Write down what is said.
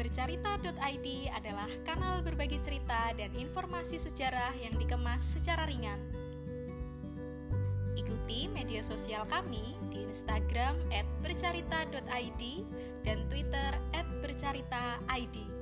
Bercerita.id adalah kanal berbagi cerita dan informasi sejarah yang dikemas secara ringan. Ikuti media sosial kami di Instagram @bercerita.id dan Twitter @bercerita_id.